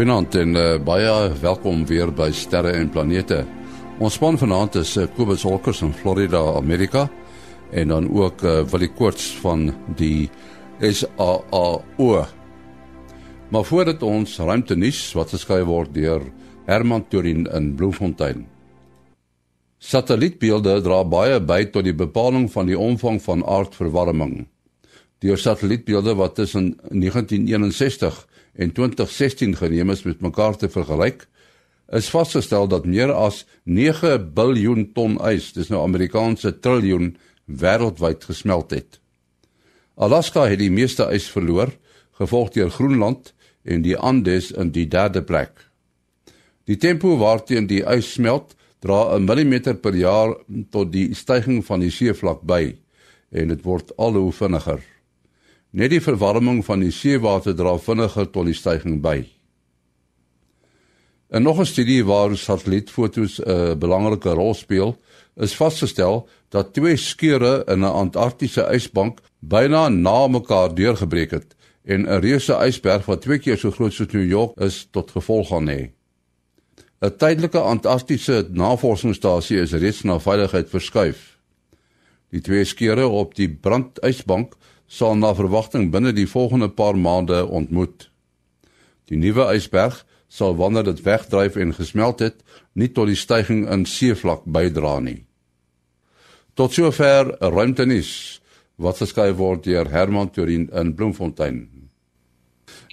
Goeienaand en uh, baie welkom weer by Sterre en Planete. Ons span vanaand is uh, Kobus Holkers in Florida, Amerika en dan ook uh, Willie Koorts van die SAAO. Maar voordat ons ruimte nuus wat geskryf word deur Herman Turin in Bloemfontein. Satellietbeelde dra baie by tot die bepaling van die omvang van aardverwarming. Deur satellietbeelde wat tussen 1961 en 2016 geneem is met mekaar te vergelyk, is vasgestel dat meer as 9 biljoen ton ys, dis nou Amerikaanse triljoen, wêreldwyd gesmelt het. Alaska het die meeste ys verloor, gevolg deur Groenland en die Andes in die derde plek. Die tempo waarteen die ys smelt, dra 'n millimeter per jaar tot die stygings van die seevlak by en dit word al hoe vinniger. Net die verwarming van die seewater dra vinniger tot die stygings by. En nog 'n studie waar satellietfoto's 'n belangrike rol speel, is vasgestel dat twee skeure in 'n Antarktiese ysbank byna na mekaar deurgebreek het en 'n reuse ysberg wat twee keer so groot soos New York is tot gevolg gaan hê. 'n Tydelike Antarktiese navorsingsstasie is reeds na veiligheid verskuif. Die twee skeure op die brandysbank sal na verwagting binne die volgende paar maande ontmoet. Die nuwe ysberg sal wanneer dit wegdryf en gesmelt het, nie tot die stygings in seevlak bydra nie. Tot sover ruimtenis wat geskryf word deur Herman Turin in Bloemfontein.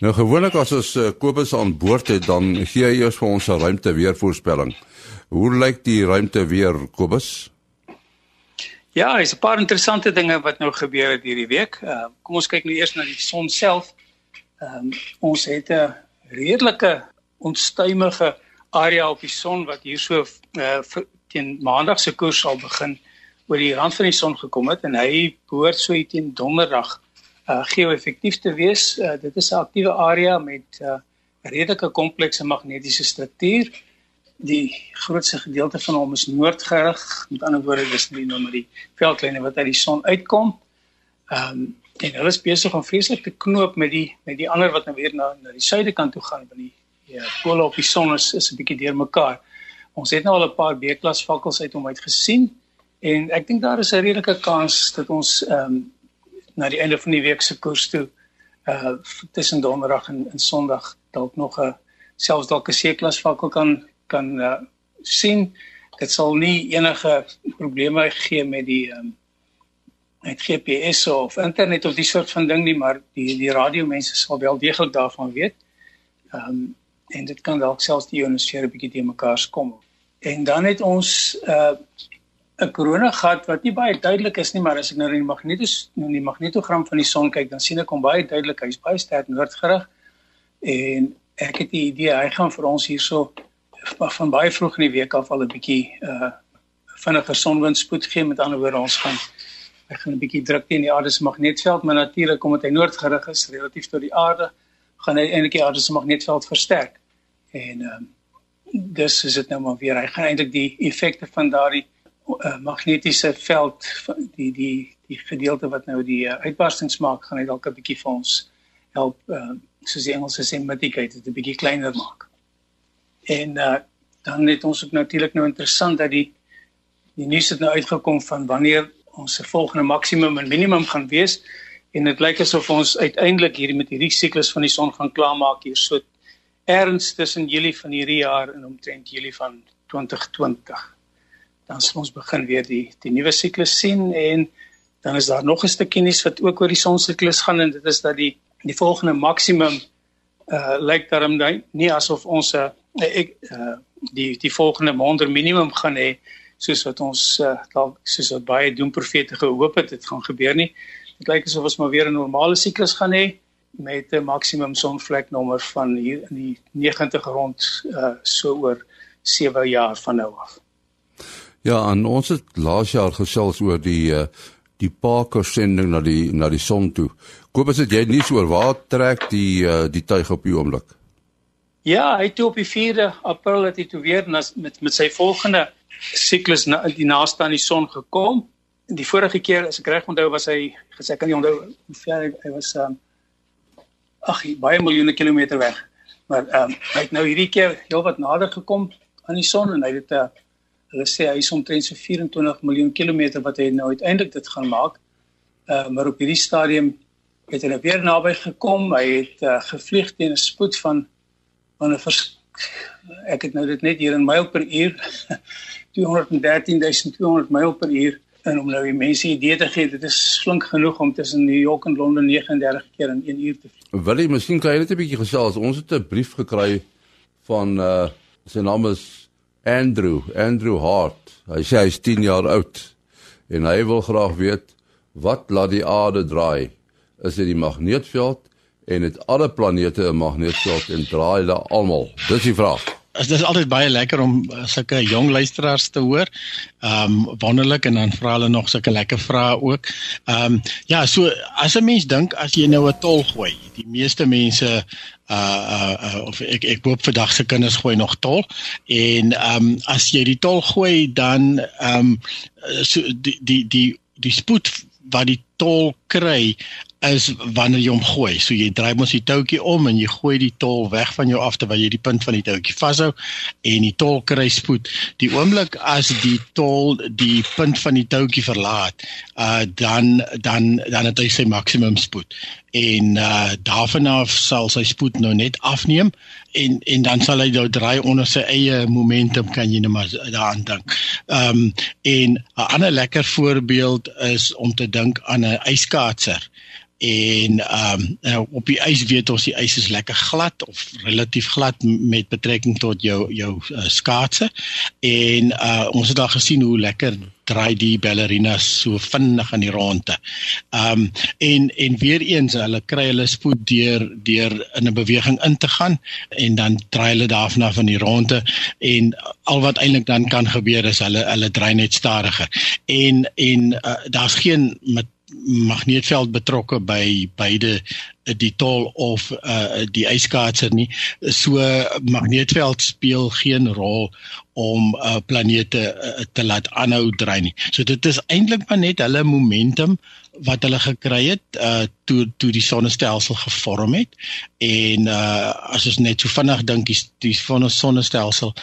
Nou gewoonlik as ons uh, Kobus aan boord het, dan gee hy eers vir ons 'n ruimte weervoorspelling. Hoe lyk die ruimte weer, Kobus? Ja, is 'n paar interessante dinge wat nou gebeur het hierdie week. Uh, kom ons kyk nou eers na die son self. Ehm um, ons het 'n redelike onstuimige area op die son wat hier so uh, teen maandag se koers sal begin oor die rand van die son gekom het en hy behoort so teen donderdag uh, geo-effektief te wees. Uh, dit is 'n aktiewe area met 'n uh, redelike komplekse magnetiese struktuur die grootste gedeelte van hom is noordgerig. Met ander woorde, dis nie nou maar die veldlyne wat uit die son uitkom. Ehm um, en hulle is besig om vreeslik te knoop met die met die ander wat nou weer na na die suide kant toe gaan, want die ja, pole op die son is is 'n bietjie deurmekaar. Ons het nou al 'n paar B-klas vakkels uit hom uit gesien en ek dink daar is 'n redelike kans dat ons ehm um, na die einde van die week se koers toe uh tussen donderdag en, en sonderdag dalk nog 'n selfs dalk 'n C-klas vakkel kan kan uh, sien dit sal nie enige probleme gee met die um, met GPS of internet of die soort van ding nie maar die die radio mense sal wel deeglik daarvan weet. Ehm um, en dit kan dalk selfs die ionosfeer 'n bietjie te mekaar kom. En dan het ons uh, 'n korona gat wat nie baie duidelik is nie, maar as ek nou na die magnetos nou die magnetogram van die son kyk, dan sien ek hom baie duidelik. Hy's baie sterk noordgerig. En ek het die idee hy gaan vir ons hierso van baie vroeg in die week af al 'n bietjie uh vinniger sonwindspoed gee met ander woorde ons gaan hy gaan 'n bietjie druk teen die aarde se magnetveld maar natuurlik omdat hy noordgerig is relatief tot die aarde gaan hy eintlik die aarde se magnetveld versterk. En ehm um, dis is dit nou maar weer hy gaan eintlik die effekte van daardie uh, magnetiese veld die die die gedeelte wat nou die uh, uitbarstings maak gaan hy dalk 'n bietjie vir ons help uh, soos die Engelse sê mitigate dit 'n bietjie kleiner maak En uh dan het ons ook natuurlik nou interessant dat die die nuus het nou uitgekom van wanneer ons se volgende maksimum en minimum gaan wees en dit lyk asof ons uiteindelik hierdie met hierdie siklus van die son gaan klaarmaak hier so erns tussen Julie van hierdie jaar en omtrent Julie van 2020. Dan sal ons begin weer die die nuwe siklus sien en dan is daar nog 'n stukkie nuus wat ook oor die son siklus gaan en dit is dat die die volgende maksimum uh lyk daarom nie asof ons 'n uh, ek uh, die die volgende maand minimum gaan hê soos wat ons uh, dalk soos wat baie doemprofete gehoop het dit gaan gebeur nie. Dit lyk asof ons maar weer 'n normale siklus gaan hê met 'n maksimum sonvleknommer van hier in die 90 rond uh, so oor 7 jaar van nou af. Ja, en ons het laas jaar gesels oor die uh, die Parker sending na die na die son toe. Koop as jy nie so oor waar trek die uh, die tuig op die oomblik. Ja, hy toe op die 4de April het hy toe weer nas, met met sy volgende siklus na die naaste aan die son gekom. Die vorige keer as ek reg onthou was hy gesê kan nie onthou hoe ver hy, hy was um, ag baie miljoene kilometer weg. Maar ehm um, hy het nou hierdie keer heelwat nader gekom aan die son en hy het uh, hulle sê hy is omtrent so 24 miljoen kilometer wat hy nou uiteindelik dit gaan maak. Uh, maar op hierdie stadium het hy nou weer naby gekom. Hy het uh, gevlieg teen 'n spoed van van 'n ek het nou dit net hier in myl per uur 213200 myl per uur en om nou die mense idee te gee dit is flink genoeg om tussen New York en Londen 39 keer in 1 uur te vlieg. Wil jy miskien kan jy net 'n bietjie gesels. Ons het 'n brief gekry van uh sy naam is Andrew, Andrew Hart. Hy sê hy's 10 jaar oud en hy wil graag weet wat laat die aarde draai? Is dit die magneetveld en het alle planete 'n magneetveld en draai hulle almal? Dis die vraag. Dit is altyd baie lekker om uh, sulke jong luisteraars te hoor. Ehm um, wonderlik en dan vra hulle nog sulke lekker vrae ook. Ehm um, ja, so as 'n mens dink as jy nou 'n tol gooi, die meeste mense uh uh, uh of ek ek hoop vandag se kinders gooi nog tol en ehm um, as jy die tol gooi dan ehm um, so die die die die spoed wat die tol kry is wanneer jy hom gooi. So jy draai mos die touwtjie om en jy gooi die tol weg van jou af terwyl jy die punt van die touwtjie vashou en die tol kry spoed. Die oomblik as die tol die punt van die touwtjie verlaat, uh dan dan dan het hy sy maksimum spoed. En uh daarvan af sal sy spoed nou net afneem en en dan sal hy nou draai onder sy eie momentum kan jy net maar daaraan dink. Ehm um, en 'n ander lekker voorbeeld is om te dink aan 'n yskaatser en ehm um, op die ys weet ons die ys is lekker glad of relatief glad met betrekking tot jou jou uh, skaatse en uh, ons het al gesien hoe lekker draai die ballerinas so vinnig aan die ronde. Ehm um, en en weer eens hulle kry hulle spoed deur deur in 'n beweging in te gaan en dan draai hulle daarna van die ronde en al wat eintlik dan kan gebeur is hulle hulle draai net stadiger. En en uh, daar's geen met magneetveld betrokke by beide eh, die tol of uh, die yskaatser nie. So magneetveld speel geen rol om uh, planete uh, te laat aanhou draai nie. So dit is eintlik maar net hulle momentum wat hulle gekry het uh toe toe die sonnestelsel gevorm het. En uh as ons net so vinnig dink die die sonnestelsel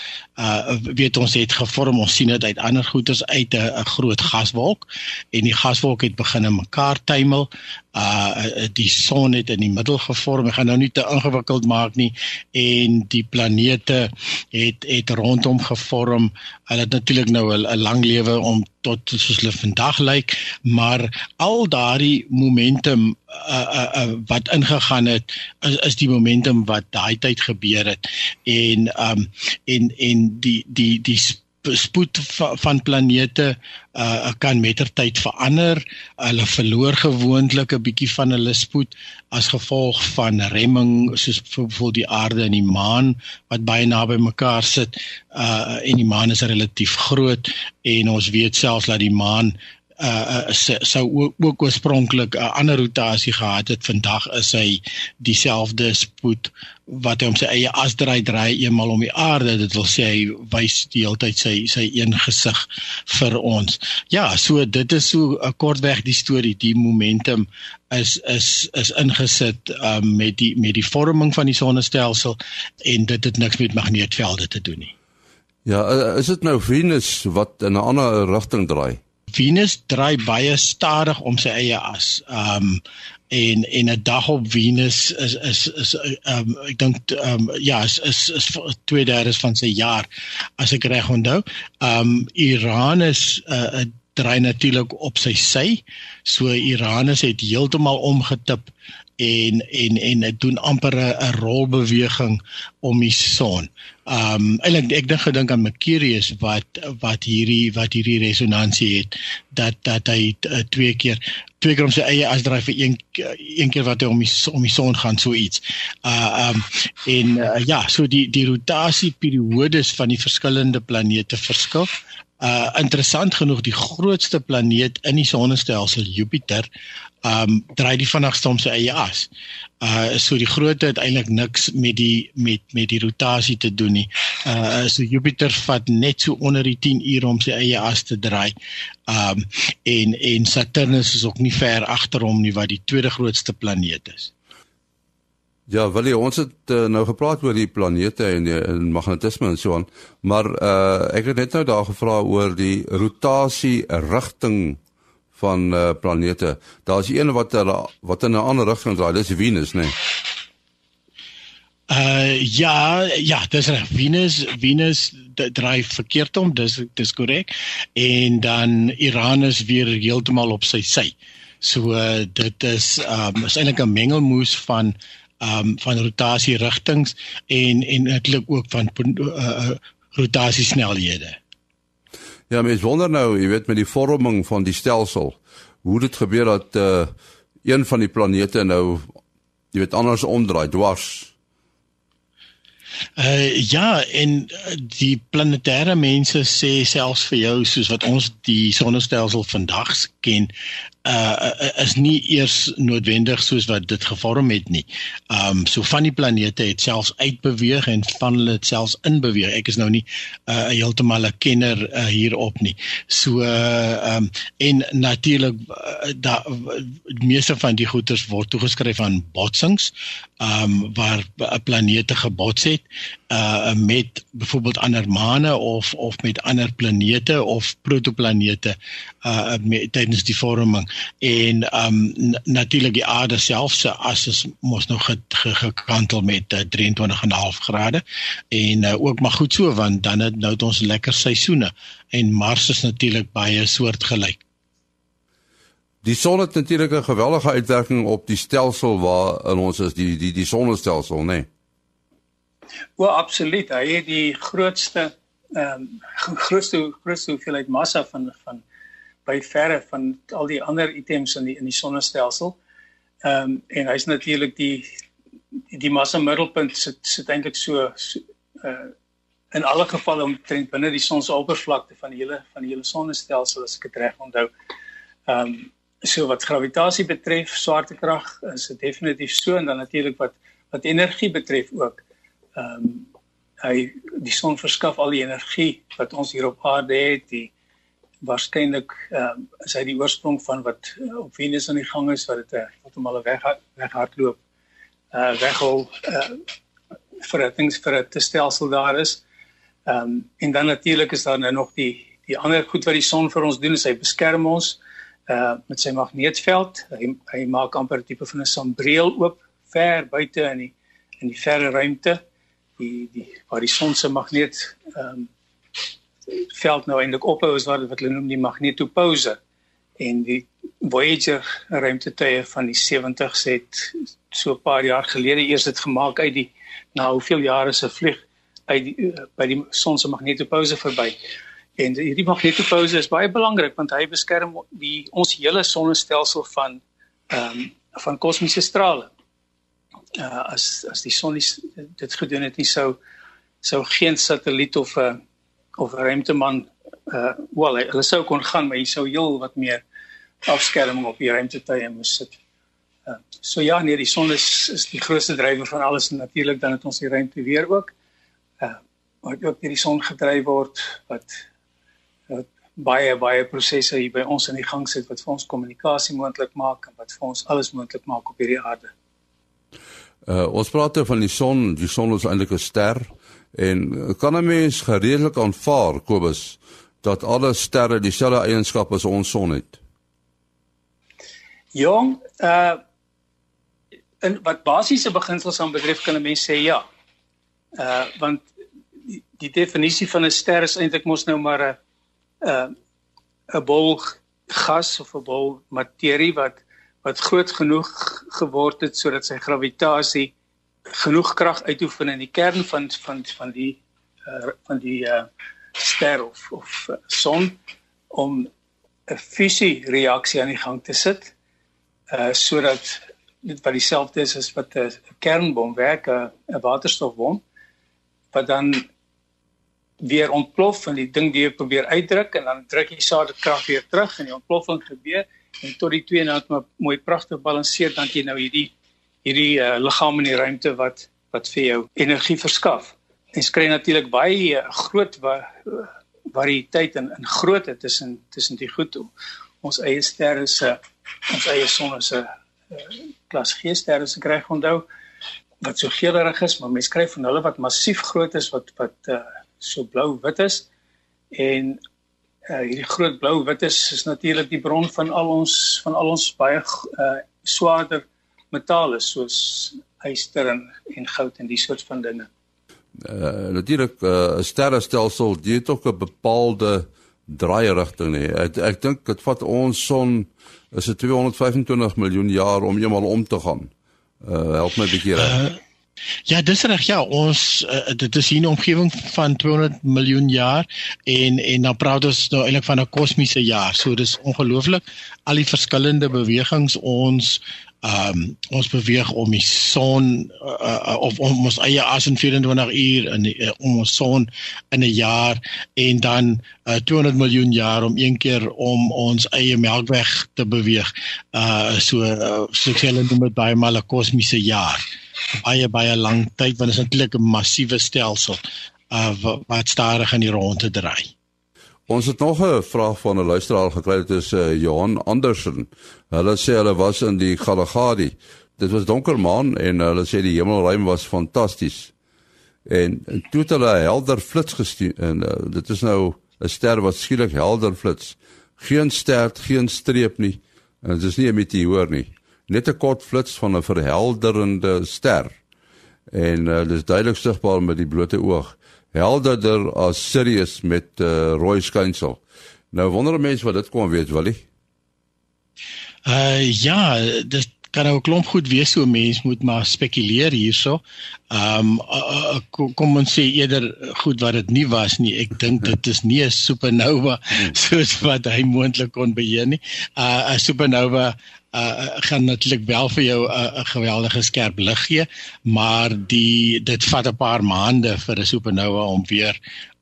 uh weet ons het gevorm ons sien dit uit ander goeters uit 'n groot gaswolk. En die gaswolk het begin in mekaar tuimel. Uh die son het in die middel gevorm. Ek gaan nou nie te ingewikkeld maak nie. En die planete het het rondom gevorm. Hulle het natuurlik nou 'n lang lewe om tot soos hulle vandag lyk. Maar al daardie momentum uh, uh, uh, wat ingegaan het is, is die momentum wat daai tyd gebeur het en um en en die die die spoed van planete uh, kan mettertyd verander. Hulle verloor gewoonlik 'n bietjie van hulle spoed as gevolg van remming soos byvoorbeeld die aarde en die maan wat baie naby mekaar sit. Uh en die maan is relatief groot en ons weet selfs dat die maan uh sou ook, ook oorspronklik 'n uh, ander rotasie gehad het. Vandag is hy dieselfde spoed wat hy om sy eie as draai draai eenmal om die aarde. Dit wil sê hy wys die hele tyd sy sy een gesig vir ons. Ja, so dit is so 'n uh, kortweg die storie. Die momentum is is is ingesit um, met die met die vorming van die sonnestelsel en dit het niks met magneetvelde te doen nie. Ja, is dit nou Venus wat in 'n ander rigting draai? Venus draai baie stadig om sy eie as. Um en en 'n dag op Venus is is is um ek dink um ja, is is is 2/3 van sy jaar as ek reg onthou. Um Uranus uh, draai natuurlik op sy sy. So Uranus het heeltemal omgetip en en en dit doen amper 'n rolbeweging om die son. Um eintlik ek dink gedink aan Mercurius wat wat hierdie wat hierdie resonansie het dat dat hy uh, twee keer twee keer om sy eie as draai vir een een keer wat hy om die om die son gaan so iets. Uh um en uh, ja, so die die rotasieperiodes van die verskillende planete verskil. Uh interessant genoeg die grootste planeet in die sonnestelsel Jupiter um draai die vinnigste om sy eie as. Uh so die grootte het eintlik niks met die met met die rotasie te doen nie. Uh so Jupiter vat net so onder die 10 ure om sy eie as te draai. Um en en Saturnus is ook nie ver agter hom nie wat die tweede grootste planeet is. Ja, jy ons het uh, nou gepraat oor die planete en die en magnetisme en so aan, maar uh ek het net nou daar gevra oor die rotasie rigting van uh planete. Daar's een wat er, wat in 'n ander rigting draai, dis Venus, né? Nee. Uh ja, ja, dis reg. Venus Venus draai verkeerd om, dis dis korrek. En dan Uranus weer heeltemal op sy sy. So uh, dit is um is eintlik 'n mengelmoes van um van rotasie rigtings en en eintlik ook van uh, rotasie snelhede. Ja, mens wonder nou, jy weet met die vorming van die stelsel, hoe dit gebeur dat uh een van die planete nou jy weet anders omdraai dwars. Uh ja, en die planetêre mense sê selfs vir jou soos wat ons die sonnestelsel vandag ken, uh is nie eers noodwendig soos wat dit gevorm het nie. Um so van die planete het selfs uitbeweeg en van hulle het selfs inbeweeg. Ek is nou nie uh heeltemal 'n kenner uh, hierop nie. So uh um en natuurlik uh, da die meeste van die goeters word toegeskryf aan botsings um waar 'n planete gebots het uh met byvoorbeeld ander maane of of met ander planete of protoplanete uh tydens die vorming en um natuurlik die aarde self se as is mos nog gekantel met uh, 23.5 grade en uh, ook maar goed so want dan het nou het ons lekker seisoene en Mars is natuurlik baie soortgelyk. Die son het natuurlik 'n geweldige uitwerking op die stelsel waar in ons is die die die sonnestelsel, né? Nee. Wel absoluut. Hy het die grootste ehm um, grootste grootste hoeveelheid massa van van by verre van al die ander items in die in die sonnestelsel. Ehm um, en hy's natuurlik die die, die massa middelpunt sit sit eintlik so, so uh in alle gevalle omtrent binne die son se oppervlakte van die hele van die hele sonnestelsel as ek dit reg onthou. Ehm um, so wat gravitasie betref, swaartekrag is dit definitief so en dan natuurlik wat wat energie betref ook. Ehm um, hy die son verskaf al die energie wat ons hier op aarde het, die waarskynlik ehm uh, is hy die oorsprong van wat uh, op Venus aan die gang is wat dit uh, heeltemal weg weghardloop uh weghol uh vir things vir 'n stelsel daar is. Ehm um, en dan natuurlik is daar nou nog die die ander goed wat die son vir ons doen hy beskerm ons uh met sy magneetveld. Hy hy maak amper 'n tipe van 'n sambreel oop ver buite in die in die verre ruimte. Die die waar die son se magneet ehm um, veld nou eintlik ophou is wat wat hulle noem die magnetopause en die Voyager ruimtetuie van die 70s het so 'n paar jaar gelede eers dit gemaak uit die na hoeveel jare se vlieg uit die, by die son se magnetopause verby. En hierdie magnetopause is baie belangrik want hy beskerm die ons hele sonnestelsel van ehm um, van kosmiese strale. Uh as as die son dit gedoen het nie sou sou geen satelliet of 'n uh, of ruimteman uh wel hulle sou kon gaan maar hy sou heel wat meer afskerming op die ruimtetuie moes sit. Uh, so ja nee die son is is die grootste drywer van alles en natuurlik dan het ons die ruimte weer ook. Uh wat ook deur die son gedryf word wat wat baie baie prosesse hier by ons in die gang sit wat vir ons kommunikasie moontlik maak en wat vir ons alles moontlik maak op hierdie aarde. Uh ons praat van die son, die son is eintlik 'n ster. En kan 'n mens gereedelik aanvaar Kobus dat alle sterre dieselfde eienskappe as ons son het? Jong, uh en wat basiese beginsels aan betref kan 'n mens sê ja. Uh want die, die definisie van 'n ster is eintlik mos nou maar 'n 'n bol gas of 'n bol materie wat wat groot genoeg geword het sodat sy gravitasie genoeg krag uitoefen in die kern van van van die uh, van die uh, ster of of uh, son om 'n fusie reaksie aan die gang te sit uh sodat dit wat dieselfde is as wat 'n kernbom werk 'n waterstofbom wat dan weer ontplof en die ding die jy probeer uitdruk en dan druk jy saadkrag weer terug en die ontploffing gebeur en tot die twee nou net mooi pragtig balanseer dan jy nou hierdie hierdie uh, liggaam in die ruimte wat wat vir jou energie verskaf. En skry natuurlik baie uh, groot wa variëteit in in grootte tussen tussen die goed ons eie sterre se ons eie son se uh, klas G sterre se kry onthou wat so geelerig is, maar mense kry van hulle wat massief groot is wat wat uh, so blou-wit is. En uh, hierdie groot blou-wit is is natuurlik die bron van al ons van al ons baie uh, swaarder metale soos yster en en goud en die soort van dinge. Uh, natuurlik 'n uh, sterrestelsel het ook 'n bepaalde draairigting nie. Ek ek dink dit vat ons son is dit 225 miljoen jaar om eenmal om te gaan. Uh help my 'n bietjie reg. Uh, ja, dis reg. Ja, ons uh, dit is hier 'n omgewing van 200 miljoen jaar en en dan praat ons nou eintlik van 'n kosmiese jaar. So dis ongelooflik al die verskillende bewegings ons ehm um, ons beweeg om die son uh, uh, of om ons eie as in 24 uur in uh, om ons son in 'n jaar en dan uh, 200 miljoen jaar om een keer om ons eie melkweg te beweeg. Uh so uh, so hulle noem dit baie mal 'n kosmiese jaar. Baie baie lang tyd want dit is eintlik 'n massiewe stelsel uh wat stadig in die ronde draai. Ons het nog 'n vraag van 'n luisteraar gekry dit is uh, Johan Andersen. Hulle sê hulle was in die Galagadi. Dit was donker maan en hulle sê die hemelruim was fantasties. En, en toe het hulle 'n helder flits gestuur en uh, dit is nou 'n ster wat skielik helder flits. Geen ster, geen streep nie. En dit is nie 'n meteoor nie. Net 'n kort flits van 'n verhelderende ster. En uh, dit is duidelik sigbaar met die blote oog helderder as Sirius met uh, rooi skynsel. Nou wonder mense wat dit kom weet, Willie. Uh ja, dit kan nou 'n klomp goed wees so mense moet maar spekuleer hierso. Um uh, kom ons sê eerder goed wat dit nie was nie. Ek dink dit is nie 'n supernova hmm. soos wat hy moontlik kon beheer nie. Uh 'n supernova uh gaan natuurlik wel vir jou 'n uh, geweldige skerp lig gee, maar die dit vat 'n paar maande vir 'n supernova om weer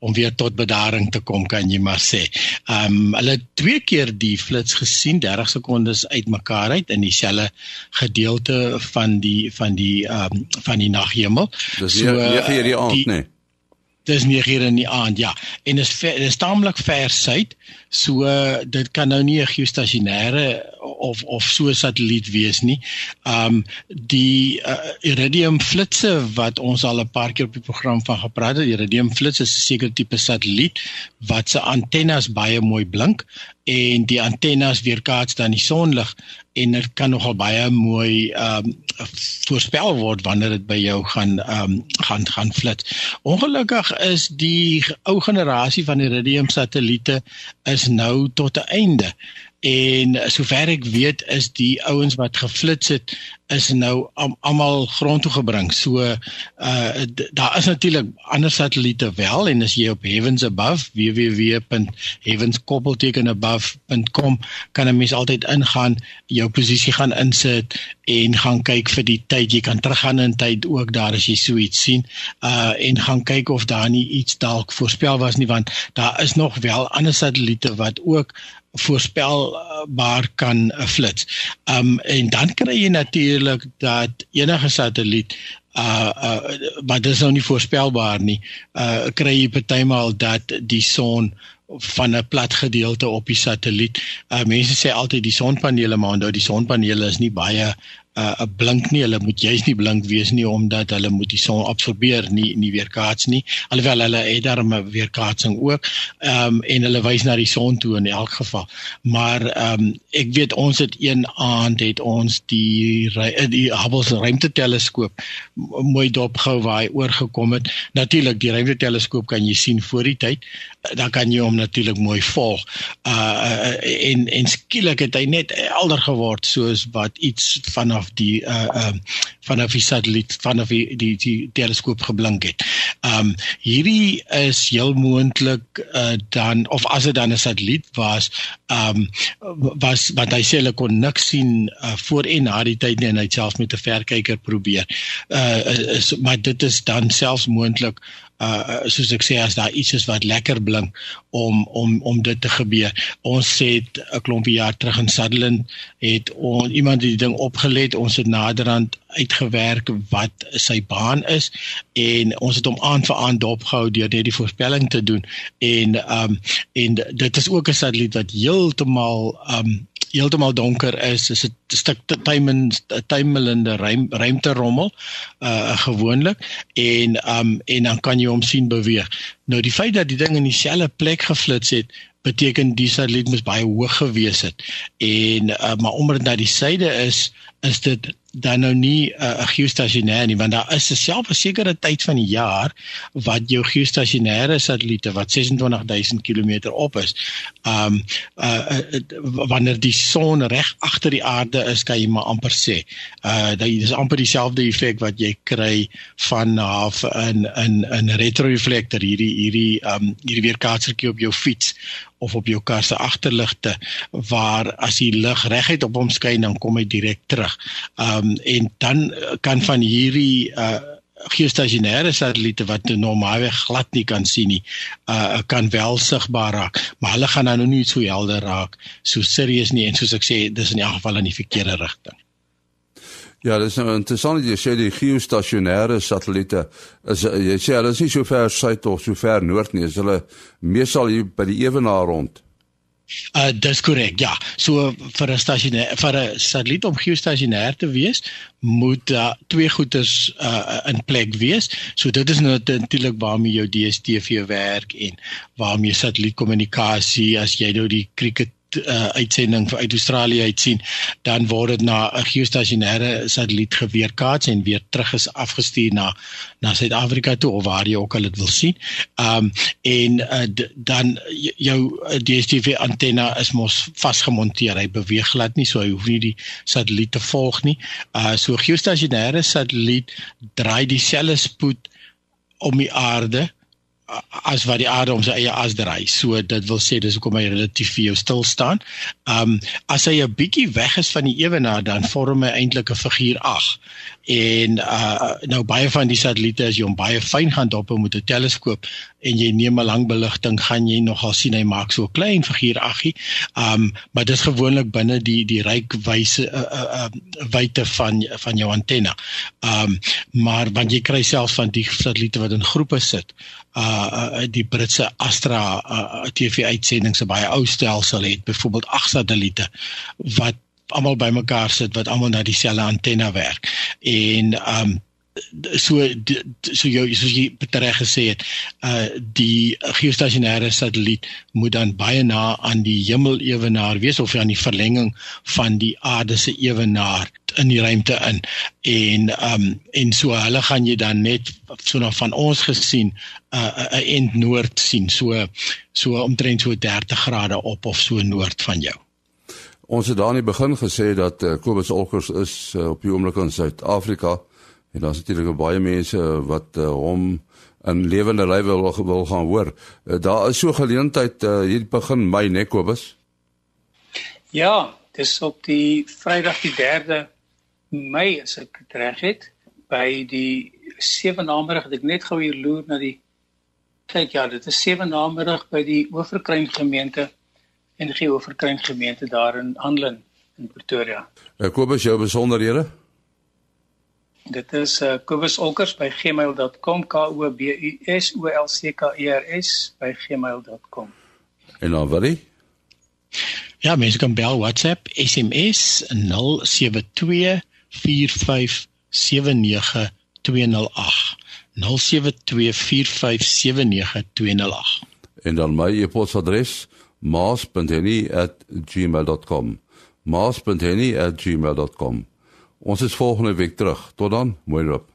om weer tot bedaring te kom kan jy maar sê. Um hulle het twee keer die flits gesien 30 sekondes uitmekaar uit in dieselfde gedeelte van die van die um van die naghemel. Dis so, 9 uur die aand, nee. Dis 9 uur in die aand, ja. En is dis taamlik ver suid, so dit kan nou nie 'n geostasionêre of of so 'n satelliet wees nie. Um die uh, iridium flitsse wat ons al 'n paar keer op die program van gepraat het, iridium flits is 'n sekere tipe satelliet wat se antennes baie mooi blink en die antennes weerkaats dan die sonlig en dit kan nogal baie mooi um voorspel word wanneer dit by jou gaan um gaan gaan flits. Ongelukkig is die ou generasie van iridium satelliete is nou tot 'n einde en sover ek weet is die ouens wat geflits het is nou almal grond toe gebring. So uh daar is natuurlik ander satelliete wel en as jy op Heavens Above www.heavenskoppeltekenabove.com kan 'n mens altyd ingaan, jou posisie gaan insit en gaan kyk vir die tyd. Jy kan teruggaan in tyd ook daar as jy so iets sien uh en gaan kyk of daar nie iets dalk voorspel was nie want daar is nog wel ander satelliete wat ook voorspelbaar kan uh, flits. Um en dan kry jy natuurlik dat enige satelliet uh uh maar dit is nou nie voorspelbaar nie. Uh kry jy partymal dat die son van 'n plat gedeelte op die satelliet. Uh mense sê altyd die sonpanele maar onthou die sonpanele is nie baie uh, blink nie. Hulle moet juis nie blink wees nie omdat hulle moet die son absorbeer nie nie weerkaats nie. Alhoewel hulle het daarmee weerkaatsing ook. Ehm um, en hulle wys na die son toe in elk geval. Maar ehm um, ek weet ons het een aand het ons die die Hubble ruimteteleskoop mooi dopgehou waar hy oorgekom het. Natuurlik die ruimteteleskoop kan jy sien voor die tyd. Dan kan jy hom natuurlik mooi volg. Uh en en skielik het hy net helder geword soos wat iets vanaf die uh uh vanaf die satelliet vanaf die die, die teleskoop geblink het. Um hierdie is heel moontlik uh dan of as dit dan 'n satelliet was, um was wat hy sê hulle kon niks sien uh, voor en na die tyd nie en hy self met 'n verkyker probeer. Uh is, maar dit is dan selfs moontlik uh soos ek sê as daar iets is wat lekker blink om om om dit te gebeur. Ons het 'n klompie jaar terug in Sutherland het on, iemand die ding opgelet. Ons het naderhand uitgewerk wat sy baan is en ons het hom aan vir aan dopgehou deur net die voorspelling te doen. En um en dit is ook 'n satelliet wat heeltemal um heeltemal donker is, is 'n stuk tuimelende ruim, ruimte rommel uh gewoonlik en um en dan kan jy hom sien beweeg. Nou die feit dat die ding in dieselfde plek geflits het, beteken die satelliet moes baie hoog gewees het. En uh, maar omdat dit na die suide is, is dit dan nou nie 'n uh, geostasionêr nie want daar is 'n sekere tyd van die jaar wat jou geostasionêre satelliete wat 26000 km op is. Um uh, uh wanneer die son reg agter die aarde is, kan jy maar amper sê. Uh dit is amper dieselfde effek wat jy kry van half in in 'n retroreflektor hierdie hierdie um hierdie weerkaatsertjie op jou fiets of op jou kar se agterligte waar as die lig reguit op hom skyn dan kom hy direk terug. Um en dan kan van hierdie uh geostasionêre satelliete wat normaalweg glad nie kan sien nie, uh kan wel sigbaar raak, maar hulle gaan nou nie so helder raak so serieus nie en soos ek sê, dis in elk geval in die verkeerde rigting. Ja, dis nou interessant jy sê die geostasionêre satelliete is jy sê hulle is nie so ver suid of so ver noord nie, is hulle meestal hier by die ewenaar rond. Uh dis korrek. Ja. So vir 'n stasionêr vir 'n satelliet om geostasionêr te wees, moet uh, twee goeders uh in plek wees. So dit is natuurlik waarmee jou DStv werk en waarmee satellietkommunikasie as jy nou die cricket uh, uitsending vir uit Australië uit sien, dan word dit na 'n geostasionêre satelliet geweerkaats en weer terug is afgestuur na na Suid-Afrika toe of waar jy ook al dit wil sien. Um en uh, dan jou DStv antenna is mos vasgemonteer. Hy beweeg glad nie, so hy hoef nie die satelliet te volg nie. Uh so geostasionêre satelliet draai dieselfde spoed om die aarde as wat die aarde om sy eie as draai. So dit wil sê dis hoekom hy relatief vir jou stil staan. Um as hy 'n bietjie weg is van die ewenaar dan vorm hy eintlik 'n figuur 8. En uh nou baie van die satelliete as jy hom baie fyn gaan dop met 'n teleskoop en jy neem 'n lang beligting gaan jy nogal sien hy maak so 'n klein figuur 8. Um maar dit is gewoonlik binne die die rykwyse uh, uh, uh wyte van van jou antenna. Um maar want jy kry selfs van die satelliete wat in groepe sit uh die Britse Astra uh, TV uitsending se baie ou stelsel het byvoorbeeld ag satelliete wat almal bymekaar sit wat almal na dieselfde antenna werk. En um so so jou soos jy reg gesê het uh die geostasionêre satelliet moet dan baie na aan die hemel ewenaar wees of aan die verlenging van die aarde se ewenaar in die ruimte in. En um en so hulle gaan jy dan net so na van ons gesien 'n uh, 'n end noord sien. So so omtrent so 30 grade op of so noord van jou. Ons het daar in die begin gesê dat uh, Kobus Olkers is uh, op die oomblik in Suid-Afrika en daar's natuurlik baie mense wat uh, hom in lewende lywe wil, wil gaan hoor. Uh, daar is so geleentheid uh, hier begin Mei net Kobus. Ja, dis op die Vrydag die 3de Mei as ek reg het by die sewe namerig het ek net gou hier loer na die kyk ja dit is sewe namerig by die Oeverkruin gemeente en die Oeverkruin gemeente daar in Anlin in Pretoria. Eh, koop as jou besonderhede. Dit is uh, Kobus Olkers by gmail.com k o b u s o l c k e r s by gmail.com. En dan wat? Ja, mense kan bel WhatsApp SMS 072 0724579208 en dan my e-posadres maas.henny@gmail.com maas.henny@gmail.com ons is volgende week terug. Tot dan mooi loop